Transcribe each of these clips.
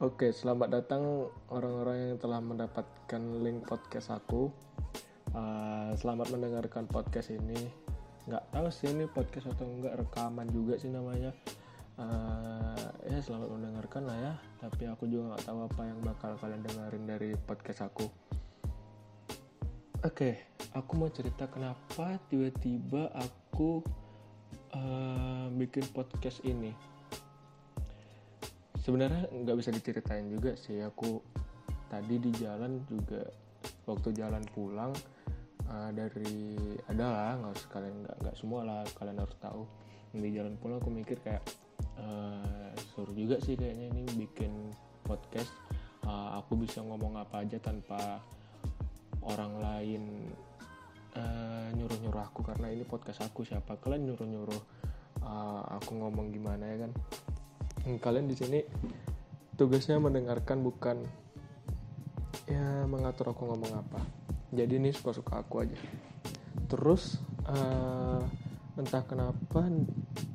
Oke, selamat datang orang-orang yang telah mendapatkan link podcast aku. Uh, selamat mendengarkan podcast ini. Nggak tahu sih ini podcast atau enggak rekaman juga sih namanya. Uh, ya selamat mendengarkan lah ya. Tapi aku juga nggak tahu apa yang bakal kalian dengerin dari podcast aku. Oke, aku mau cerita kenapa tiba-tiba aku uh, bikin podcast ini sebenarnya nggak bisa diceritain juga sih. Aku tadi di jalan juga waktu jalan pulang uh, dari adalah nggak usah kalian nggak nggak semua lah kalian harus tahu. Di jalan pulang aku mikir kayak uh, suruh juga sih kayaknya ini bikin podcast. Uh, aku bisa ngomong apa aja tanpa orang lain uh, nyuruh-nyuruh aku karena ini podcast aku siapa kalian nyuruh-nyuruh uh, aku ngomong gimana ya kan kalian di sini tugasnya mendengarkan bukan ya mengatur aku ngomong apa. Jadi ini suka-suka aku aja. Terus uh, entah kenapa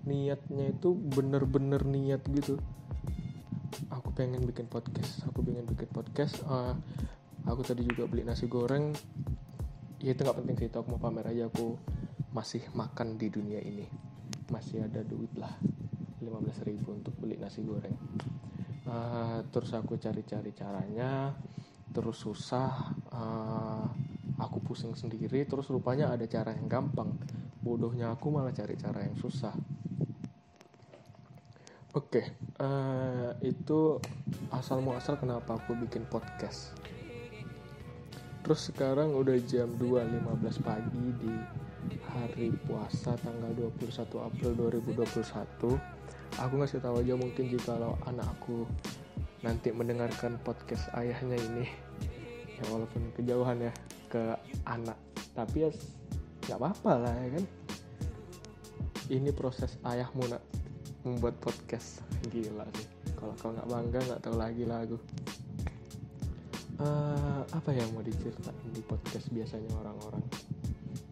niatnya itu bener-bener niat gitu. Aku pengen bikin podcast aku pengen bikin podcast. Uh, aku tadi juga beli nasi goreng. Ya itu nggak penting sih itu aku mau pamer aja. Aku masih makan di dunia ini. Masih ada duit lah 15.000 untuk beli nasi goreng. Uh, terus aku cari-cari caranya terus susah uh, aku pusing sendiri terus rupanya ada cara yang gampang. Bodohnya aku malah cari cara yang susah. Oke okay, uh, itu asal muasal kenapa aku bikin podcast. Terus sekarang udah jam 2.15 pagi di hari puasa tanggal 21 April 2021 aku ngasih tahu aja mungkin jika kalau anakku nanti mendengarkan podcast ayahnya ini. Ya walaupun kejauhan ya ke anak. Tapi ya nggak apa-apa lah ya kan? Ini proses ayahmu nak membuat podcast. Gila sih. Kalau kau nggak bangga nggak tahu lagi lah aku uh, apa yang mau diceritain di podcast biasanya orang-orang?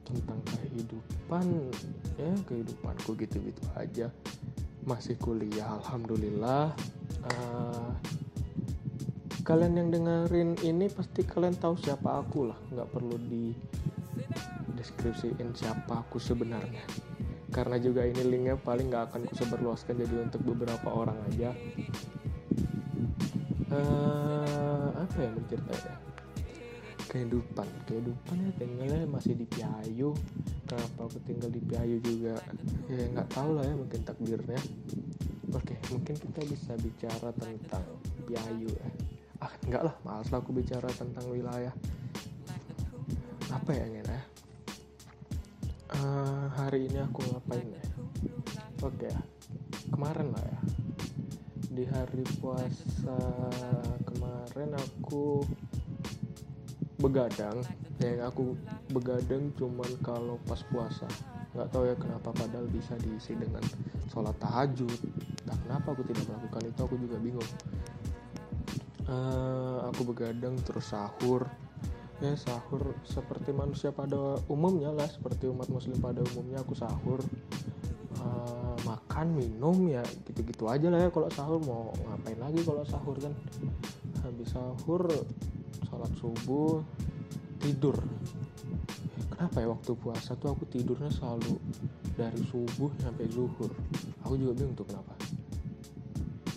Tentang kehidupan ya kehidupanku gitu-gitu aja masih kuliah alhamdulillah. Uh, kalian yang dengerin ini pasti kalian tahu siapa aku lah. Nggak perlu di deskripsiin siapa aku sebenarnya. Karena juga ini linknya paling nggak akan ku seberluaskan jadi untuk beberapa orang aja. Uh, apa ya menceritakan kehidupan. Kehidupan ya tinggalnya masih di Piayu. Kenapa aku tinggal di Piayu juga? Ya nggak tahu lah ya mungkin takdirnya. Oke mungkin kita bisa bicara tentang Piayu ya. Ah enggak lah malas lah aku bicara tentang wilayah. Apa ya ini ya? Uh, hari ini aku ngapain ya? Oke ya kemarin lah ya. Di hari puasa kemarin aku begadang ya aku begadang cuman kalau pas puasa. Nggak tahu ya kenapa padahal bisa diisi dengan sholat tahajud. Nah kenapa aku tidak melakukan itu aku juga bingung. Uh, aku begadang terus sahur. Ya sahur seperti manusia pada umumnya lah seperti umat muslim pada umumnya aku sahur. Uh, makan minum ya gitu-gitu aja lah ya kalau sahur. Mau ngapain lagi kalau sahur kan? Habis sahur sholat subuh tidur. Kenapa ya waktu puasa tuh aku tidurnya selalu dari subuh sampai zuhur? Aku juga bingung tuh kenapa.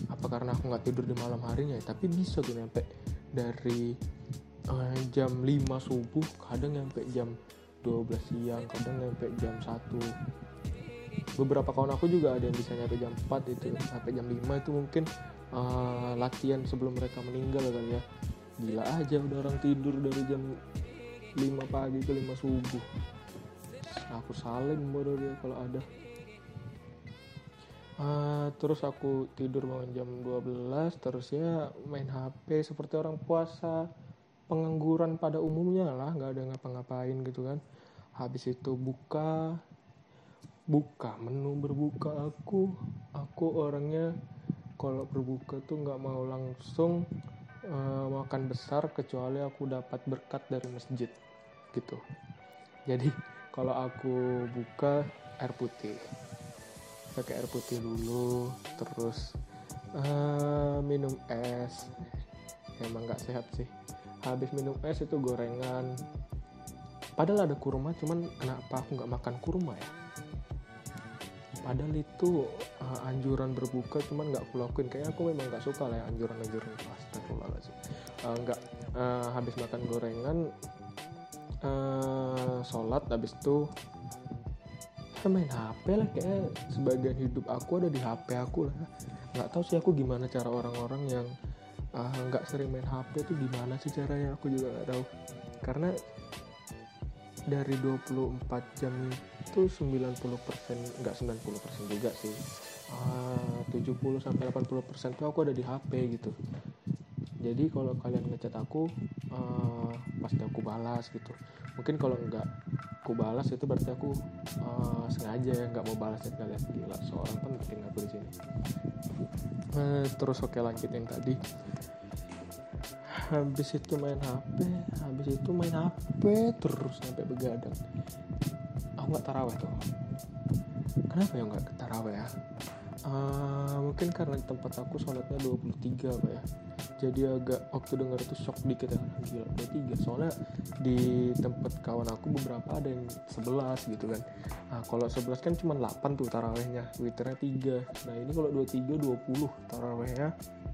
Apa karena aku nggak tidur di malam harinya ya? Tapi bisa tuh sampai dari uh, jam 5 subuh kadang sampai jam 12 siang kadang sampai jam 1 beberapa kawan aku juga ada yang bisa nyampe jam 4 itu sampai jam 5 itu mungkin uh, latihan sebelum mereka meninggal kali ya gila aja udah orang tidur dari jam 5 pagi ke 5 subuh. Aku saling bodoh dia kalau ada. Uh, terus aku tidur bangun jam 12 terus ya main HP seperti orang puasa. Pengangguran pada umumnya lah nggak ada ngapa-ngapain gitu kan. Habis itu buka buka menu berbuka aku. Aku orangnya kalau berbuka tuh nggak mau langsung uh, makan besar kecuali aku dapat berkat dari masjid gitu. Jadi kalau aku buka air putih pakai air putih dulu terus uh, minum es. Emang nggak sehat sih. Habis minum es itu gorengan. Padahal ada kurma cuman kenapa aku nggak makan kurma ya? Padahal itu uh, anjuran berbuka cuman nggak aku lakuin. Kayak aku memang nggak suka lah ya anjuran-anjuran astagfirullahaladzim uh, nggak. Uh, habis makan gorengan uh, sholat habis itu main HP lah kayak sebagian hidup aku ada di HP aku lah. Nggak tahu sih aku gimana cara orang-orang yang nggak uh, sering main HP itu gimana sih caranya aku juga nggak tahu. Karena dari 24 jam itu 90% enggak 90% juga sih. Uh, 70 sampai 80% tuh aku ada di HP gitu jadi kalau kalian ngechat aku uh, pasti aku balas gitu. Mungkin kalau enggak aku balas itu berarti aku uh, sengaja ya nggak mau balas chat kalian gila. Seorang penting aku di sini. Uh, terus oke lanjutin tadi. Habis itu main HP habis itu main HP terus sampai begadang. Aku nggak taraweh tuh. Kenapa ya nggak taraweh ya? Uh, mungkin karena di tempat aku sholatnya 23 apa ya jadi agak waktu dengar itu shock dikit ya. Gila 23 soalnya di tempat kawan aku beberapa ada yang 11 gitu kan. Nah kalau 11 kan cuma 8 tuh tarawehnya. Witernya 3 nah ini kalau 23 20 tarawehnya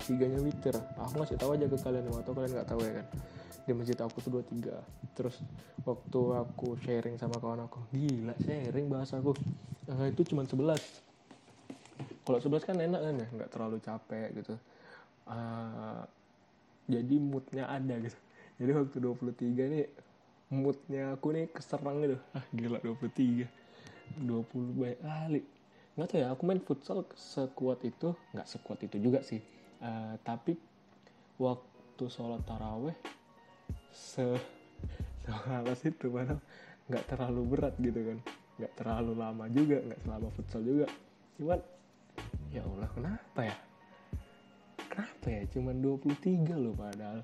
tiganya witir. Aku ngasih tahu aja ke kalian atau kalian nggak tahu ya kan. Di masjid aku tuh 23 terus waktu aku sharing sama kawan aku gila sharing bahasa aku. Nah, itu cuma 11 kalau 11 kan enak kan ya nggak terlalu capek gitu uh, jadi moodnya ada gitu. Jadi waktu 23 nih moodnya aku nih keserang gitu. Ah gila 23 20 banyak kali. Nggak tahu ya aku main futsal sekuat itu nggak sekuat itu juga sih. Uh, tapi waktu sholat taraweh se semalas itu padahal nggak terlalu berat gitu kan. Nggak terlalu lama juga nggak selama futsal juga. Cuman ya Allah kenapa ya kenapa ya? Cuman 23 loh padahal.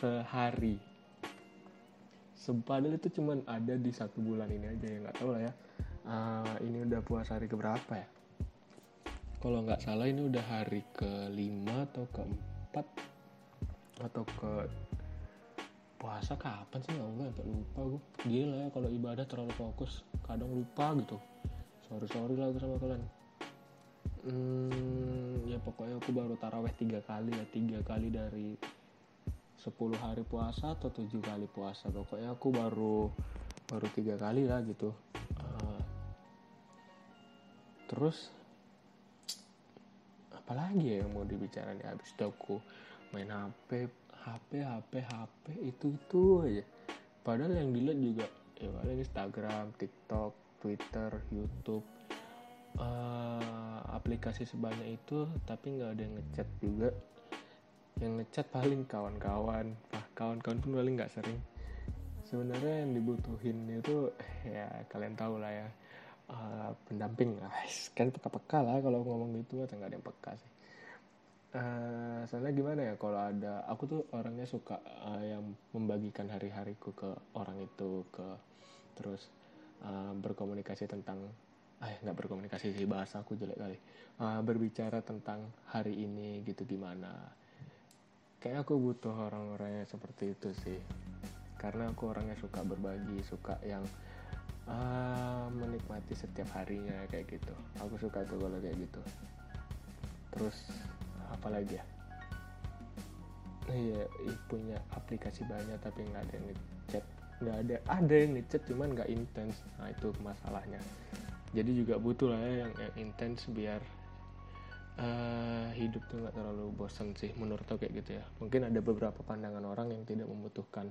Sehari. Padahal itu cuman ada di satu bulan ini aja ya nggak tahu lah ya. Uh, ini udah puasa hari keberapa ya? Kalau nggak salah ini udah hari kelima atau keempat. Atau ke puasa kapan sih? Nggak nggak lupa gue gila ya kalau ibadah terlalu fokus kadang lupa gitu. Sorry sorry lah sama kalian hmm, ya pokoknya aku baru taraweh tiga kali ya tiga kali dari 10 hari puasa atau tujuh kali puasa. Pokoknya aku baru baru tiga kali lah gitu. Uh, terus apalagi ya yang mau dibicarain? Habis itu aku main HP HP HP HP itu itu aja. Padahal yang dilihat juga ya paling Instagram TikTok Twitter YouTube. Uh, aplikasi sebanyak itu tapi nggak ada yang ngechat juga. Yang ngechat paling kawan-kawan. Ah kawan-kawan pun paling nggak sering. Sebenarnya yang dibutuhin itu ya kalian tahu lah ya. Uh, pendamping guys kan peka-peka lah kalau ngomong gitu atau nggak ada yang peka sih. Uh, soalnya gimana ya kalau ada aku tuh orangnya suka uh, yang membagikan hari-hariku ke orang itu ke terus uh, berkomunikasi tentang eh nggak berkomunikasi sih bahasa aku jelek kali. Uh, berbicara tentang hari ini gitu gimana. Kayak aku butuh orang-orang yang seperti itu sih. Karena aku orangnya suka berbagi suka yang uh, menikmati setiap harinya kayak gitu. Aku suka tuh kalau kayak gitu. Terus apa lagi ya? Iya punya aplikasi banyak tapi nggak ada yang ngechat. Nggak ada ada yang ngechat cuman nggak intens. Nah itu masalahnya jadi juga butuh lah ya yang, yang intens biar uh, hidup tuh nggak terlalu bosan sih menurut aku kayak gitu ya. Mungkin ada beberapa pandangan orang yang tidak membutuhkan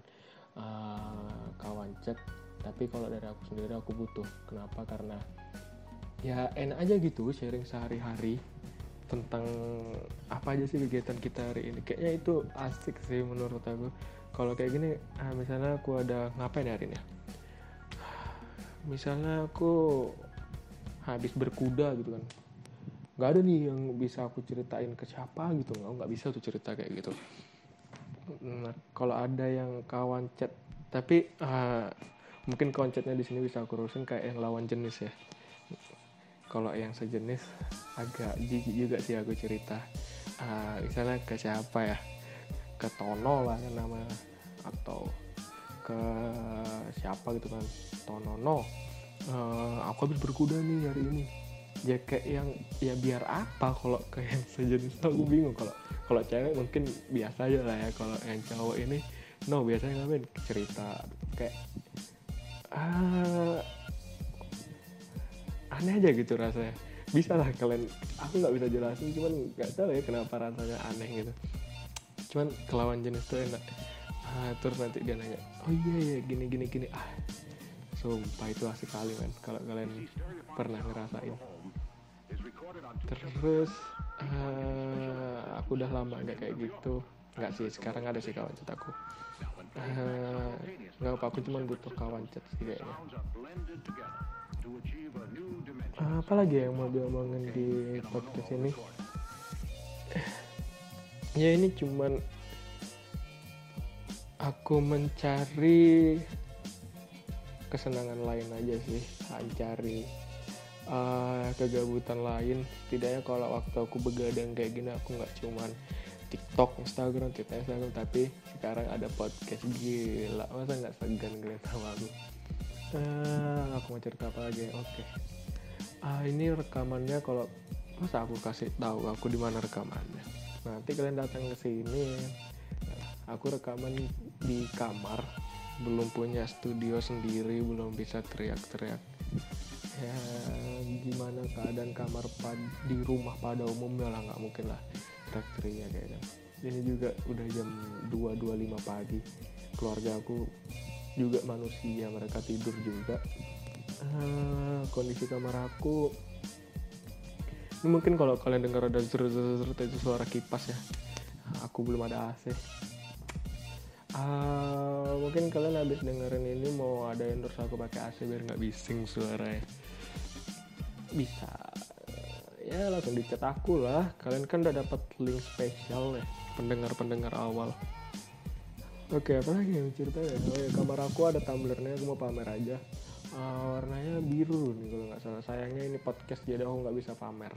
uh, kawan chat. Tapi kalau dari aku sendiri aku butuh. Kenapa? Karena ya enak aja gitu sharing sehari-hari tentang apa aja sih kegiatan kita hari ini. Kayaknya itu asik sih menurut aku. Kalau kayak gini ah, misalnya aku ada ngapain hari ini ya? Misalnya aku habis berkuda gitu kan. Nggak ada nih yang bisa aku ceritain ke siapa gitu nggak nggak bisa tuh cerita kayak gitu. Nah kalau ada yang kawan chat tapi uh, mungkin kawan chatnya di sini bisa aku urusin kayak yang lawan jenis ya. Kalau yang sejenis agak jijik juga sih aku cerita. Uh, misalnya ke siapa ya? Ke Tono lah yang nama atau ke siapa gitu kan? Tonono uh, aku habis berkuda nih hari ini. Ya kayak yang ya biar apa kalau ke yang sejenis aku bingung. Kalau kalau cewek mungkin biasa aja lah ya. Kalau yang cowok ini no biasanya ngapain cerita. Kayak uh, aneh aja gitu rasanya. Bisa lah kalian aku nggak bisa jelasin cuman nggak tahu ya kenapa rasanya aneh gitu. Cuman kelawan jenis tuh enak. Ah, terus nanti dia nanya oh iya iya gini gini gini. Ah sumpah itu asik kali kan kalau kalian pernah ngerasain. Terus uh, aku udah lama nggak kayak gitu. Nggak sih sekarang ada sih kawan chat aku. Uh, nggak apa aku cuma butuh kawan chat sih kayaknya. Uh, apa lagi yang mau diomongin di podcast ini? Ya ini cuman aku mencari kesenangan lain aja sih mencari uh, kegabutan lain setidaknya kalau waktu aku begadang kayak gini aku nggak cuman TikTok, Instagram, TikTok, Instagram, tapi sekarang ada podcast gila, masa nggak segan ngeliat sama aku? Uh, aku mau cerita apa lagi? Oke, okay. uh, ini rekamannya kalau masa aku kasih tahu aku di mana rekamannya. Nanti kalian datang ke sini, aku rekaman di kamar, belum punya studio sendiri, belum bisa teriak-teriak. Ya gimana keadaan kamar pad di rumah pada umumnya lah nggak mungkin lah. Teriak kayaknya ini juga udah jam 2.25 pagi. Keluarga aku juga manusia mereka tidur juga. Uh, kondisi kamar aku. Ini mungkin kalau kalian dengar ada zer itu suara kipas ya. Aku belum ada AC uh, mungkin kalian habis dengerin ini mau ada endorse aku pakai AC biar nggak bising suaranya. Bisa. Ya langsung dicat aku lah. Kalian kan udah dapat link spesial ya pendengar-pendengar awal. Oke apa lagi yang cerita ya oh ya kamar aku ada tumblernya aku mau pamer aja. Uh, warnanya biru nih kalau nggak salah. Sayangnya ini podcast jadi aku nggak bisa pamer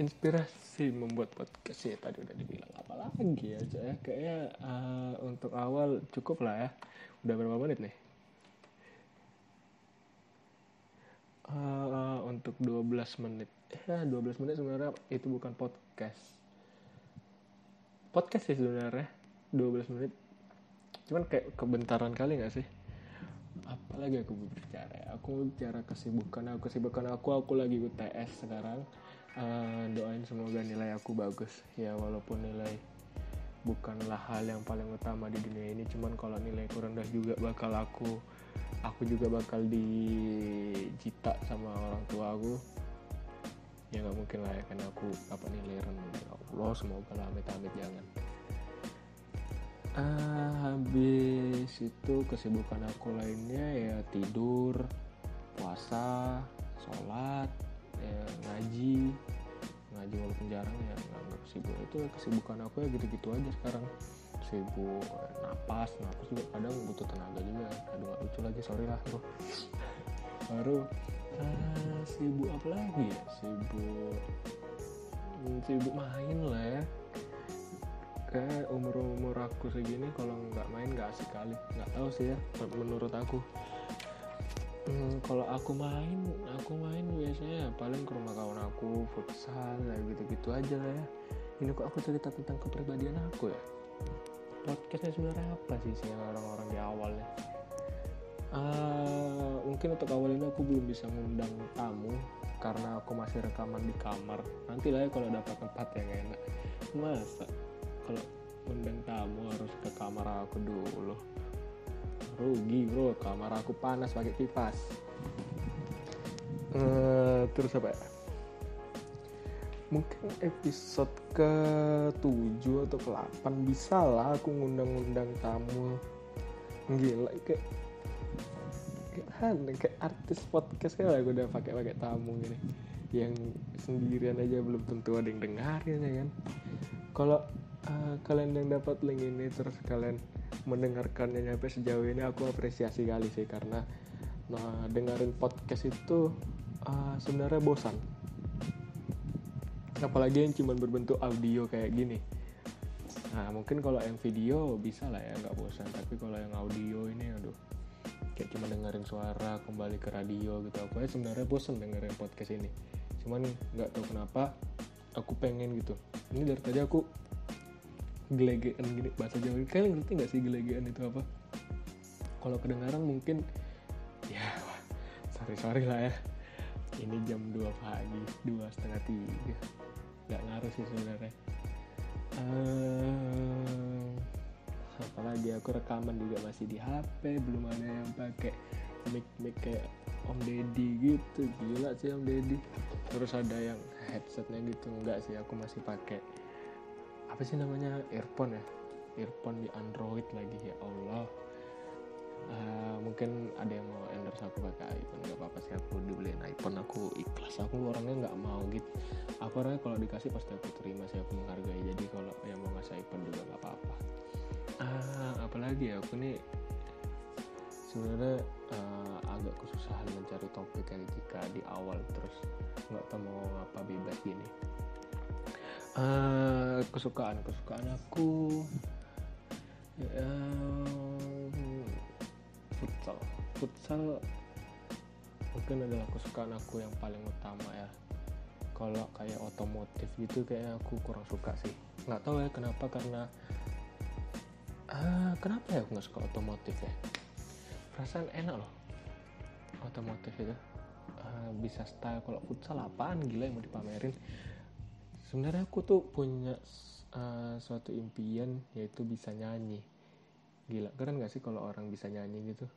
inspirasi membuat podcast ya tadi udah dibilang apa lagi ya. Kayaknya uh, untuk awal cukup lah ya. Udah berapa menit nih? Uh, untuk 12 menit. Ya 12 menit sebenarnya itu bukan podcast. Podcast sih sebenarnya 12 menit. Cuman kayak kebentaran kali gak sih? Apalagi aku berbicara aku bicara kesibukan aku kesibukan aku aku lagi UTS sekarang uh, doain semoga nilai aku bagus. Ya walaupun nilai bukanlah hal yang paling utama di dunia ini cuman kalau nilai kurang rendah juga bakal aku aku juga bakal dijita sama orang tua aku. Ya nggak mungkin lah ya karena aku apa nilai rendah. Ya Allah semoga lah amit amit jangan. Ah, habis itu kesibukan aku lainnya ya tidur puasa sholat ya, ngaji ngaji walaupun jarang ya nggak sibuk itu kesibukan aku ya gitu-gitu aja sekarang. Sibuk napas napas juga kadang butuh tenaga juga. Aduh gak lucu lagi sorry lah bro baru uh, sibuk apa lagi ya? Sibuk hmm, sibuk main lah ya. Kayak umur umur aku segini kalau nggak main nggak asik kali. Nggak tahu sih ya menurut aku hmm, kalau aku main aku main biasanya paling ke rumah kawan aku futsal kayak gitu gitu aja lah ya. Ini kok aku cerita tentang kepribadian aku ya? Podcastnya sebenarnya apa sih sih orang-orang di awalnya uh, mungkin untuk awal ini aku belum bisa ngundang tamu karena aku masih rekaman di kamar. Nanti lah ya kalau dapat tempat yang enak. Masa kalau undang tamu harus ke kamar aku dulu rugi bro. Kamar aku panas pakai kipas. Uh, terus apa ya? Mungkin episode ke 7 atau ke 8 bisa lah aku ngundang-ngundang tamu. Gila kayak aneh kayak artis podcast kayak aku udah pakai pakai tamu gini. Yang sendirian aja belum tentu ada yang dengarin ya kan? Kalau uh, kalian yang dapat link ini terus kalian mendengarkannya sampai sejauh ini aku apresiasi kali sih karena nah dengerin podcast itu uh, sebenarnya bosan. Apalagi yang cuma berbentuk audio kayak gini. Nah mungkin kalau yang video bisa lah ya nggak bosan. Tapi kalau yang audio ini aduh kayak cuma dengerin suara kembali ke radio gitu. Aku ya sebenarnya bosan dengerin podcast ini. Cuman nggak tahu kenapa aku pengen gitu. Ini dari tadi aku gelegean gini bahasa Jawa kalian ngerti nggak sih gelegean itu apa? Kalau kedengaran mungkin ya sorry sorry lah ya. Ini jam 2 pagi dua setengah tiga. Nggak ngaruh sih sebenarnya. Uh, apalagi aku rekaman juga masih di HP belum ada yang pakai mic mic kayak Om Deddy gitu. Gila sih Om Deddy. Terus ada yang headsetnya gitu. Enggak sih aku masih pakai apa sih namanya? Earphone ya? Earphone di Android lagi ya Allah. Uh, mungkin ada yang mau endorse aku pakai iPhone nggak apa-apa sih. Aku dibeliin iPhone aku ikhlas. Aku orangnya nggak mau gitu. Aku orangnya kalau dikasih pasti aku terima sih aku menghargai. Jadi kalau yang mau ngasih iPhone juga nggak apa-apa. Uh, apalagi ya aku nih sebenarnya uh, agak kesusahan mencari topik kayak jika di awal terus nggak tahu mau apa bebas gini uh, kesukaan kesukaan aku ya, futsal. Futsal mungkin adalah kesukaan aku yang paling utama ya. Kalau kayak otomotif gitu kayak aku kurang suka sih. Nggak tahu ya kenapa karena uh, kenapa ya aku nggak suka otomotif ya? Perasaan enak loh otomotif itu. Uh, bisa style. Kalau futsal apaan? Gila yang mau dipamerin sebenarnya aku tuh punya uh, suatu impian yaitu bisa nyanyi. Gila keren gak sih kalau orang bisa nyanyi gitu?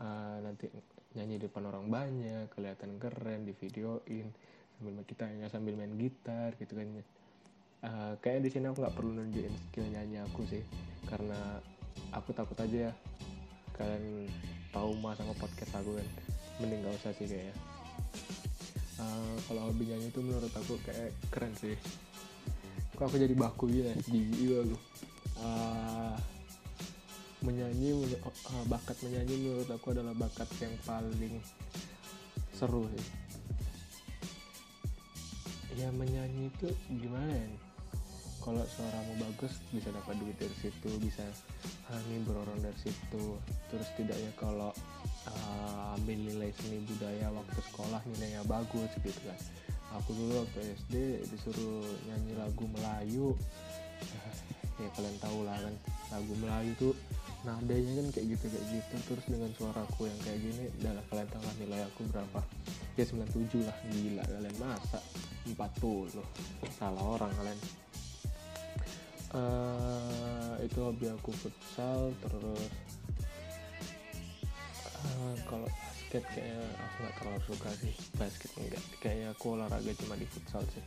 Uh, nanti nyanyi di depan orang banyak kelihatan keren di videoin sambil kita sambil main gitar gitu kan uh, kayak di sini aku nggak perlu nunjukin skill nyanyi aku sih karena aku takut aja ya kalian trauma sama podcast aku kan. Mending gak usah sih kayaknya uh, kalau hobi nyanyi itu menurut aku kayak keren sih. Kok aku jadi baku ya gigi aku uh, menyanyi uh, bakat menyanyi menurut aku adalah bakat yang paling seru sih. Ya menyanyi itu gimana ya? Kalau suaramu bagus bisa dapat duit dari situ bisa ngibur orang dari situ. Terus tidaknya kalau uh, ambil nilai seni budaya waktu sekolah nilainya bagus gitu kan. Aku dulu waktu SD disuruh nyanyi lagu Melayu. Ya kalian tahu lah kan lagu Melayu tuh nadanya kan kayak gitu kayak gitu. Terus dengan suaraku yang kayak gini adalah kalian tahu lah nilai aku berapa. Ya 97 lah gila kalian masa? 40 salah orang kalian. Uh, itu hobi aku futsal terus uh, kalau basket kayaknya aku nggak terlalu suka sih. Basket enggak. Kayaknya aku olahraga cuma di futsal sih.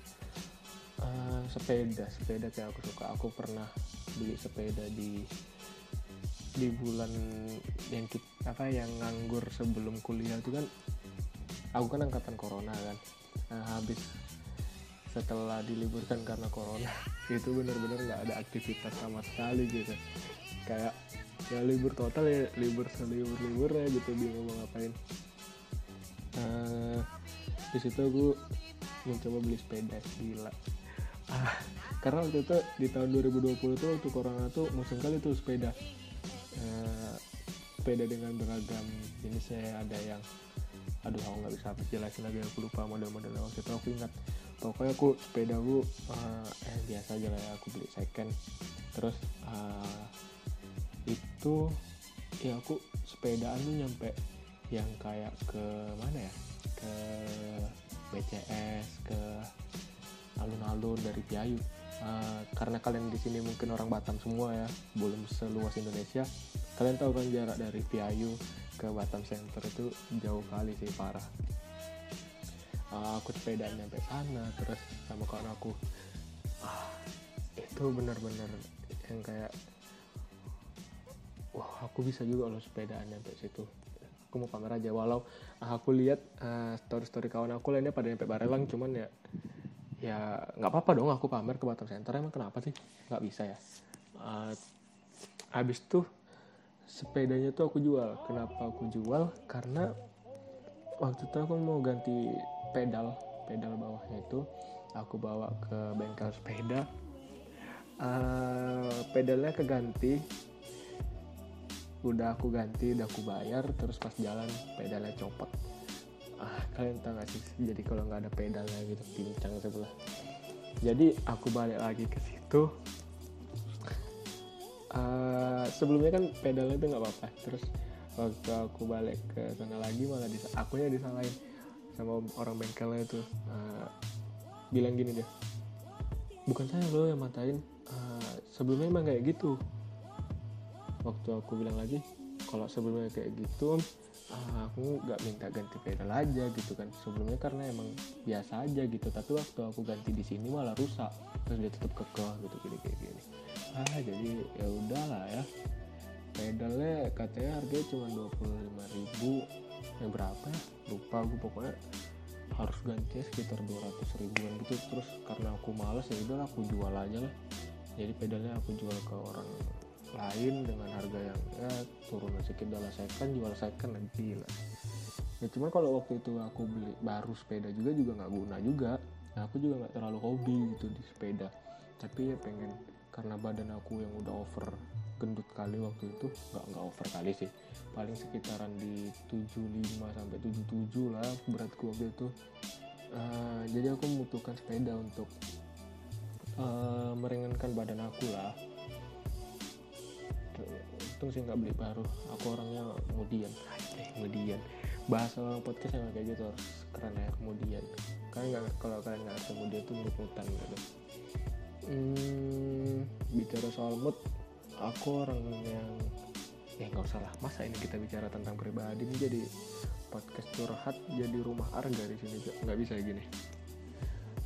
Uh, sepeda. Sepeda kayak aku suka. Aku pernah beli sepeda di di bulan yang kita, apa yang nganggur sebelum kuliah itu kan. Aku kan angkatan corona kan. Nah, habis setelah diliburkan karena corona itu benar-benar nggak ada aktivitas sama sekali gitu ya libur total ya libur selibur libur ya gitu dia mau ngapain. Uh, di situ aku mencoba beli sepeda gila. Ah, karena waktu itu di tahun 2020 tuh waktu corona tuh musim kali tuh sepeda. Uh, sepeda dengan beragam jenisnya ada yang aduh aku nggak bisa jelasin lagi aku lupa model-modelnya. Waktu itu aku ingat pokoknya aku sepeda aku uh, eh biasa aja lah ya aku beli second. Terus uh, itu ya aku sepedaan tuh nyampe yang kayak ke mana ya? Ke BCS ke alun-alun dari Piayu. Uh, karena kalian di sini mungkin orang Batam semua ya belum seluas Indonesia. Kalian tahu kan jarak dari Piayu ke Batam Center itu jauh kali sih parah. Uh, aku sepedaan nyampe sana terus sama kawan aku ah, itu benar-benar yang kayak wah aku bisa juga loh sepedaan nyampe situ. Aku mau pamer aja. Walau uh, aku lihat uh, story-story kawan aku lainnya pada nyampe Barelang cuman ya ya nggak apa-apa dong aku pamer ke Batam Center. Emang kenapa sih? Nggak bisa ya? Uh, habis tuh sepedanya tuh aku jual. Kenapa aku jual? Karena waktu itu aku mau ganti pedal pedal bawahnya itu. Aku bawa ke bengkel sepeda. Uh, pedalnya keganti udah aku ganti udah aku bayar terus pas jalan pedalnya copot. Ah kalian tahu gak sih? Jadi kalau nggak ada pedalnya gitu pincang sebelah. Jadi aku balik lagi ke situ. Uh, sebelumnya kan pedalnya itu nggak apa-apa. Terus waktu aku balik ke sana lagi malah dis akunya disalahin sama orang bengkelnya itu. Uh, bilang gini deh bukan saya loh yang matain. Uh, sebelumnya emang kayak gitu waktu aku bilang lagi kalau sebelumnya kayak gitu uh, aku nggak minta ganti pedal aja gitu kan. Sebelumnya karena emang biasa aja gitu tapi waktu aku ganti di sini malah rusak terus dia tetap kekeh gitu gini kayak gini. Ah jadi ya udahlah ya. Pedalnya katanya harganya cuma 25 ribu. Yang berapa ya? Lupa gue pokoknya harus ganti sekitar 200 ribuan gitu. Terus karena aku males ya udah aku jual aja lah. Jadi pedalnya aku jual ke orang lain dengan harga yang ya turun sedikit dalam second jual second nanti lah. Ya cuma kalau waktu itu aku beli baru sepeda juga juga nggak guna juga. Nah, aku juga nggak terlalu hobi gitu di sepeda. Tapi ya pengen karena badan aku yang udah over gendut kali waktu itu nggak nggak over kali sih. Paling sekitaran di 75 sampai 77 lah beratku waktu itu. Uh, jadi aku membutuhkan sepeda untuk uh, meringankan badan aku lah untung sih nggak beli baru. Aku orangnya kemudian eh kemudian bahasa orang podcast yang kayak gitu harus keren ya kemudian kan nggak kalau kalian nggak kemudian tuh meliputan gitu. Hmm, bicara soal mood aku orang yang ya nggak usah lah. Masa ini kita bicara tentang pribadi ini jadi podcast curhat jadi rumah arga di sini nggak bisa gini?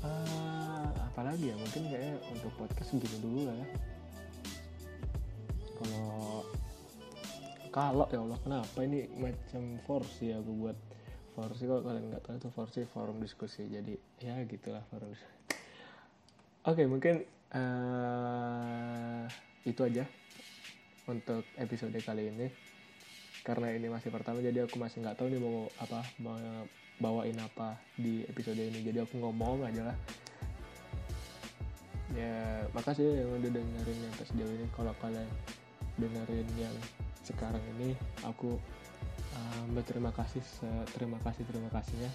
Uh, apalagi ya mungkin kayak untuk podcast segini dulu lah ya kalau ya Allah kenapa ini macam force ya aku buat? Force kalau kalian nggak tahu itu force forum diskusi. Jadi ya gitulah forum oke okay, mungkin uh, itu aja untuk episode kali ini. Karena ini masih pertama jadi aku masih nggak tahu nih mau apa mau bawain apa di episode ini. Jadi aku ngomong aja lah. Ya makasih yang udah dengerin yang sejauh ini. Kalau kalian dengerin yang sekarang ini aku um, berterima kasih terima kasih terima kasihnya.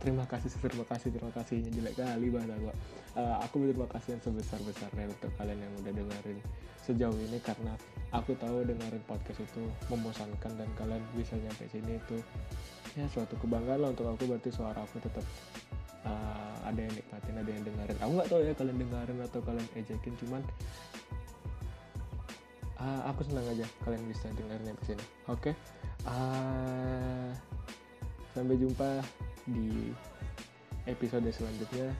Terima kasih terima kasih terima kasihnya. Jelek kali bahasa gua. Uh, aku berterima kasih yang sebesar besarnya untuk kalian yang udah dengerin sejauh ini karena aku tahu dengerin podcast itu membosankan dan kalian bisa nyampe sini itu ya suatu kebanggaan lah untuk aku. Berarti suara aku tetap uh, ada yang nikmatin ada yang dengerin. Aku nggak tahu ya kalian dengerin atau kalian ejekin cuman uh, aku senang aja kalian bisa dengerin sampai sini. Oke. Okay? uh, sampai jumpa di episode selanjutnya.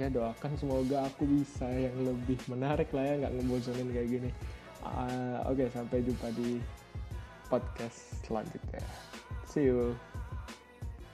Ya doakan semoga aku bisa yang lebih menarik lah ya nggak ngebosonin kayak gini. Uh, oke okay, sampai jumpa di podcast selanjutnya. See you